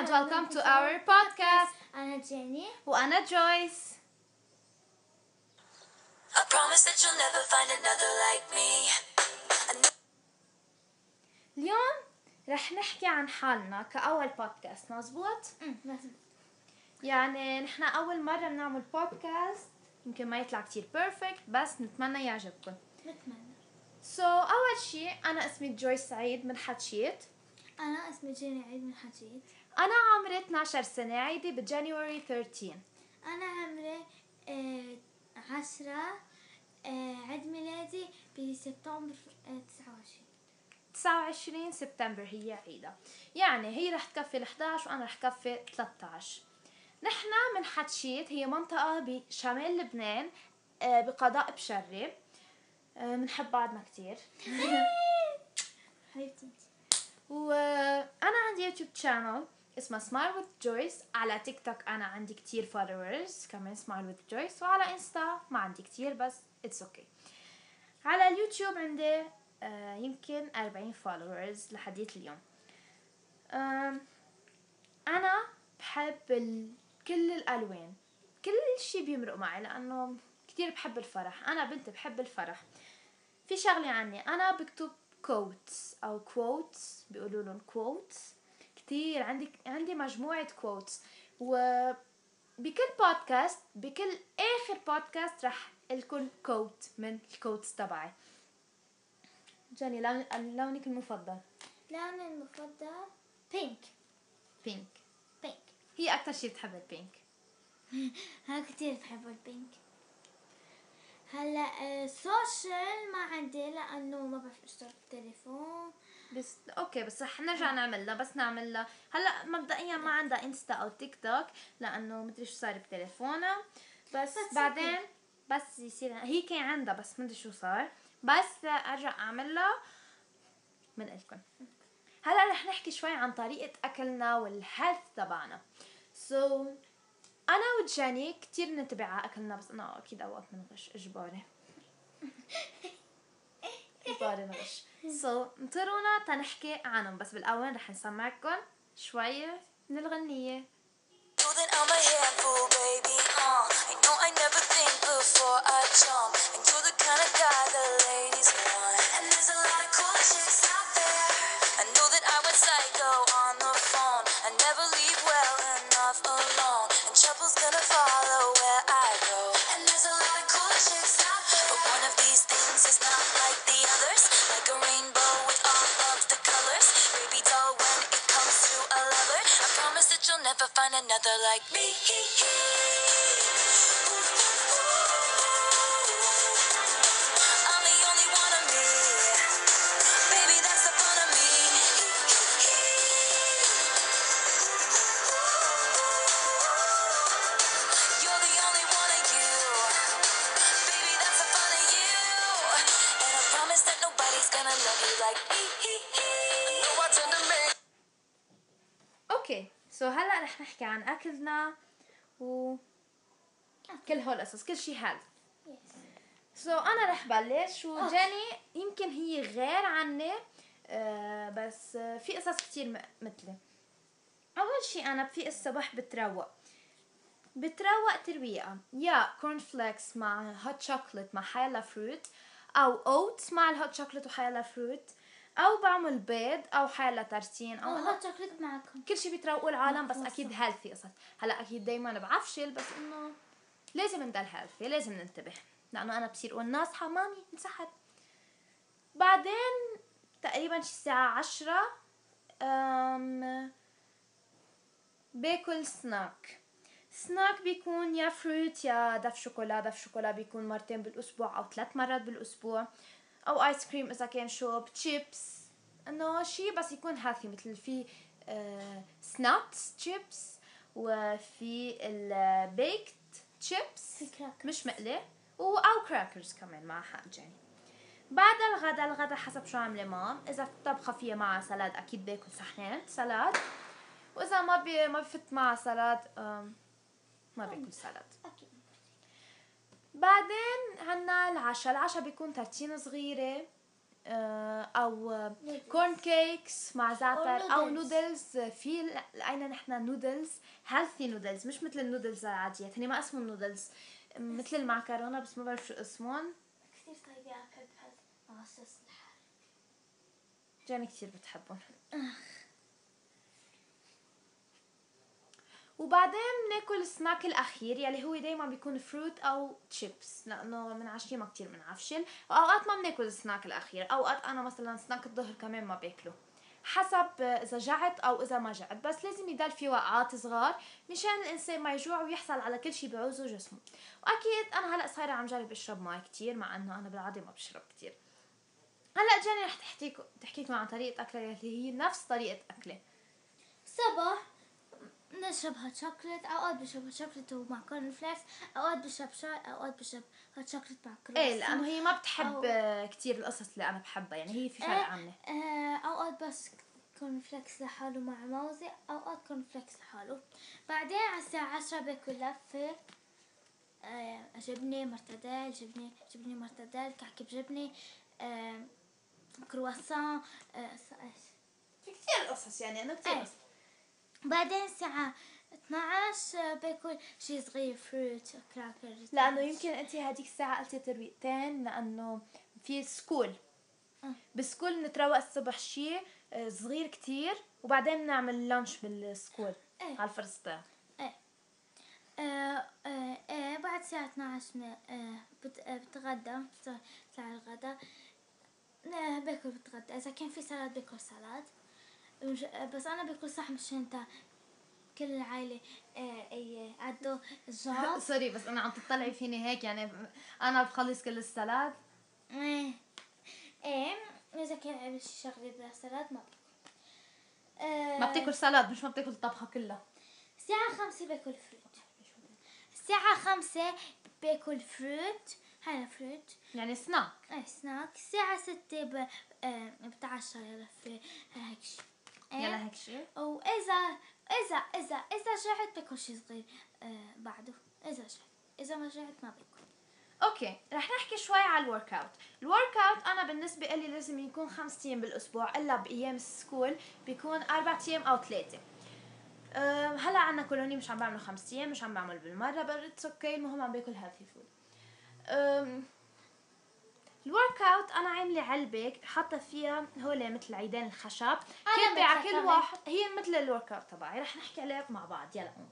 and welcome to our podcast. أنا جيني وأنا جويس I promise that you'll never find another like me. اليوم رح نحكي عن حالنا كأول بودكاست مزبوط؟ مزبوط. يعني نحن أول مرة بنعمل بودكاست يمكن ما يطلع كتير perfect بس نتمنى يعجبكم. بتمنى so, أول شي أنا اسمي جويس سعيد من حتشيت. أنا اسمي جيني عيد من حجيت أنا عمري 12 سنة عيدي بجانيوري 13 أنا عمري آه، عشرة آه، عيد ميلادي بسبتمبر آه، تسعة وعشرين. 29 سبتمبر هي عيدة يعني هي رح تكفي ال 11 وأنا رح كفي 13 نحن من حتشيت هي منطقة بشمال لبنان آه، بقضاء بشري. آه، بنحب بعضنا كتير. حبيبتي. وأنا عندي يوتيوب channel اسمه smile with Joyce على تيك توك أنا عندي كتير followers كمان smile with Joyce وعلى انستا ما عندي كتير بس it's okay. على اليوتيوب عندي آه يمكن 40 followers لحديت اليوم. أنا بحب. كل الألوان. كل شيء بيمرق معي لأنه كتير بحب الفرح. أنا بنت بحب الفرح. في شغلة عني. أنا بكتب quotes أو quotes بيقولوا لهم quotes كتير عندي عندي مجموعة quotes وبكل بودكاست بكل آخر بودكاست رح لكم quote من ال quotes تبعي. جاني لون لونك المفضل؟ لوني المفضل pink pink pink هي أكتر شي بتحب ال pink أنا كتير بحب ال pink ال social ما عندي لأنه ما بعرف اشتغل بالتليفون بس okay بس رح نرجع نعملها بس نعملها هلأ مبدئيا ما عندها إنستا أو تيك توك لأنه مدري شو صار بتليفونها. بس That's بعدين بس يصير هي كان عندها بس مدري شو صار. بس أرجع اعملها من لكم هلأ رح نحكي شوي عن طريقة أكلنا وال health تبعنا. so, أنا وجاني كتير ننتبه على أكلنا بس أنا أكيد اوقات بنغش إجباري. نغش so, انطرونا تنحكي عنهم. بس بالأول رح نسمعكم شوية من الغنية. I never think before I jump. Another like me. I'm so, هلا رح نحكي عن أكلنا و كل هول القصص كل شي healthy so أنا رح بلش وجاني يمكن هي غير عني آه بس آه في قصص كتير مثلي. أول شي أنا في الصبح بتروق. بتروق ترويقة. يا corn flakes مع hot chocolate مع حيلا fruit أو oats مع ال hot chocolate وحيلا fruit أو بعمل بيض أو حيلا tartine أو أو هوت شوكليت معكم. كل شيء بيتروقوا العالم بس أكيد. healthy قصص هلأ أكيد دايما بعفشل بس إنه لازم نضل healthy لازم ننتبه. لأنه أنا بصير أقول ناصحه مامي انسحب. بعدين تقريبا شي الساعة عشرة أم باكل snack snack بيكون يا fruit يا دف شوكولا. دف شوكولا بيكون مرتين بالأسبوع أو ثلاث مرات بالأسبوع. أو ice cream إذا كان شوب تشيبس إنه شي بس يكون healthy مثل في Snatt's chips وفي ال baked chips في cracker. مش مقلي. و أو crackers كمان مع حق جاني. بعد الغدا الغدا حسب شو عاملة mom. إذا طبخة فيها معها salad أكيد باكل صحنين salad. وإذا ما بي ما بفت معها salad ما باكل salad. بعدين عنا العشاء العشاء بيكون tartine صغيرة آه، أو corn cakes مع زعتر أو noodles. noodles في لقينا نحن noodles healthy noodles مش مثل النودلز العاديات هني ما اسمهم نودلز مثل المعكرونة بس ما بعرف شو اسمهم. كثير طيبة أكل بهذا مع الحار جاني كتير بتحبهم. وبعدين بناكل السناك الأخير يلي هو دايما بيكون فروت أو تشيبس لأنه من عشية ما كتير بنعفشل واوقات ما بناكل السناك الأخير أوقات أنا مثلا سناك الظهر كمان ما بأكله. حسب إذا جعت أو إذا ما جعت بس لازم يضل في وقعات صغار مشان الإنسان ما يجوع ويحصل على كل شيء بعوزه جسمه وأكيد أنا هلأ صايرة عم جرب أشرب مي كتير مع إنه أنا بالعادة ما بشرب كتير. هلأ جاني رح تحكيك تحكيكم عن طريقة أكلة اللي هي نفس طريقة أكلة. صباح. نشرب hot chocolate اوقات بشرب hot chocolate ومع corn flakes اوقات بشرب شاي اوقات بشرب hot chocolate مع كرواسون إيه لأنه هي ما بتحب أو- آه، كتير القصص اللي أنا بحبها يعني هي في فرق إيه، عنه آه، اوقات بس corn flakes لحاله مع موزة اوقات corn flakes لحاله بعدين على الساعة عشرة باكل لفة آه، جبنة مرتديل جبنة جبنة مرتديل كعكة بجبنة آه، كرواسون آه،؟ في كتير قصص يعني أنا كتير إيه. قصص بعدين الساعة 12 آه، باكل شي صغير fruit cracker لأنه يمكن انت هذيك الساعة قلتي ترويقتين لأنه في school آه. بال school نتروق الصبح شيء آه، صغير كتير وبعدين نعمل lunch بال school إيه. على الفرصتين إيه. آه آه آه بعد الساعة 12 ن- آه بت بتغدى ساعة الغدا باكل بتغدى. إذا كان في salad باكل آه، بس أنا باكل صح مشان تا كل العائلة آه، عدوا الجوع sorry بس أنا عم تطلعي فيني هيك يعني أنا بخلص كل ال salad. إيه. إيه إذا كان عمل شي شغلة بلا salad ما آه ما بتاكل salad مش ما بتاكل الطبخه كلها. الساعة خمسة باكل fruit الساعة خمسة باكل fruit هلا fruit يعني سناك إيه سناك الساعة ستة ب... آه بتعشى يلا في هيك شي. يلا هيك شيء وإذا إذا إذا إذا جعت باكل شي صغير. آه بعده. إذا جعت إذا ما جعت ما باكل okay رح نحكي شوي على ال workout ال workout أنا بالنسبة لي لازم يكون خمس أيام بالأسبوع إلا بأيام ال school بيكون أربع أيام أو ثلاثة. أم، هلأ عنا colonie مش عم بعمله خمس أيام مش عم بعمل بالمرة بس okay المهم عم باكل healthy food ال workout أنا عاملة علبه حاطة فيها هول مثل عيدان الخشب. كاتبه على كل. واحد؟ هي مثل ال workout تبعي رح نحكي عليها مع بعض. يلا قومي.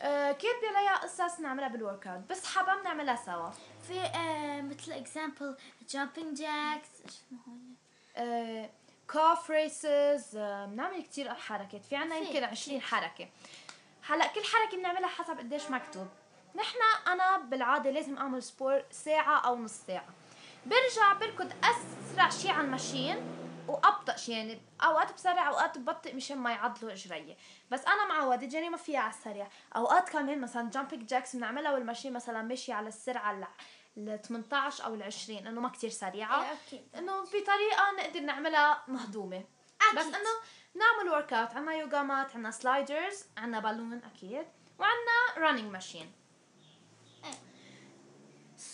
آه، كاتبه عليها قصص نعملها بال workout بس حابه نعملها سوا. في آه مثل example jumping jacks هون؟ calf raises بنعمل كتير حركات. في عنا يمكن 20 حركة. هلأ كل حركة بنعملها حسب قديش مكتوب. نحن أنا بالعادة لازم أعمل sport ساعة أو نص ساعة. برجع بركض أسرع شي على ال machine وأبطأ شي يعني أوقات بسرع أوقات ببطئ مشان ما يعضلوا إجري بس أنا معودة جاني ما فيها على السريع أوقات كمان مثلا jumping jacks بنعملها وال machine مثلا ماشية على السرعة ال- ال 18 أو ال 20 إنه ما كتير سريعة إيه، أكيد. إنه بطريقة نقدر نعملها مهضومة أكيد. بس إنه نعمل workout عنا yoga mat عنا sliders عنا بالون أكيد وعنا running machine.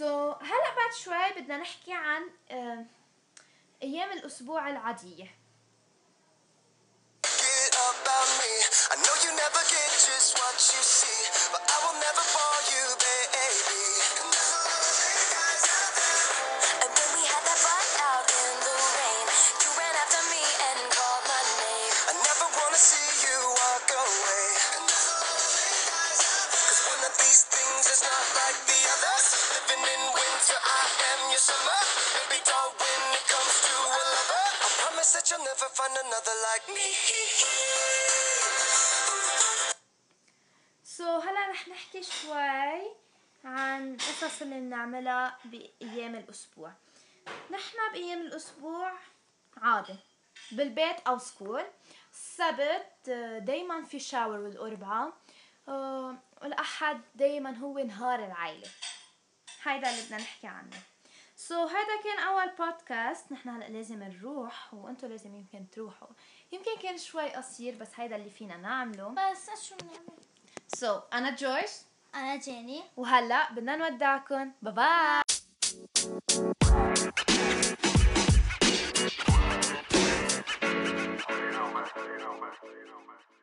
so, هلا بعد شوي بدنا نحكي عن أيام الأسبوع العادية. These things is not like the others Living in winter, I am your summer. Baby doll, when it comes to a lover, I promise that you'll never find another like me. سو هلا رح نحكي شوي عن قصص اللي بنعملها بأيام الأسبوع. نحن بأيام الأسبوع عادي بالبيت أو سكول السبت دايما في shower والاربعاء آه، والأحد دايما هو نهار العائله هيدا اللي بدنا نحكي عنه so, هيدا كان أول بودكاست نحن هلأ لازم نروح وأنتم لازم يمكن تروحوا يمكن كان شوي قصير بس هيدا اللي فينا نعمله بس شو بنعمل so, أنا جورج أنا جيني وهلأ بدنا نودعكم bye bye know, man. Know, man. Know, man.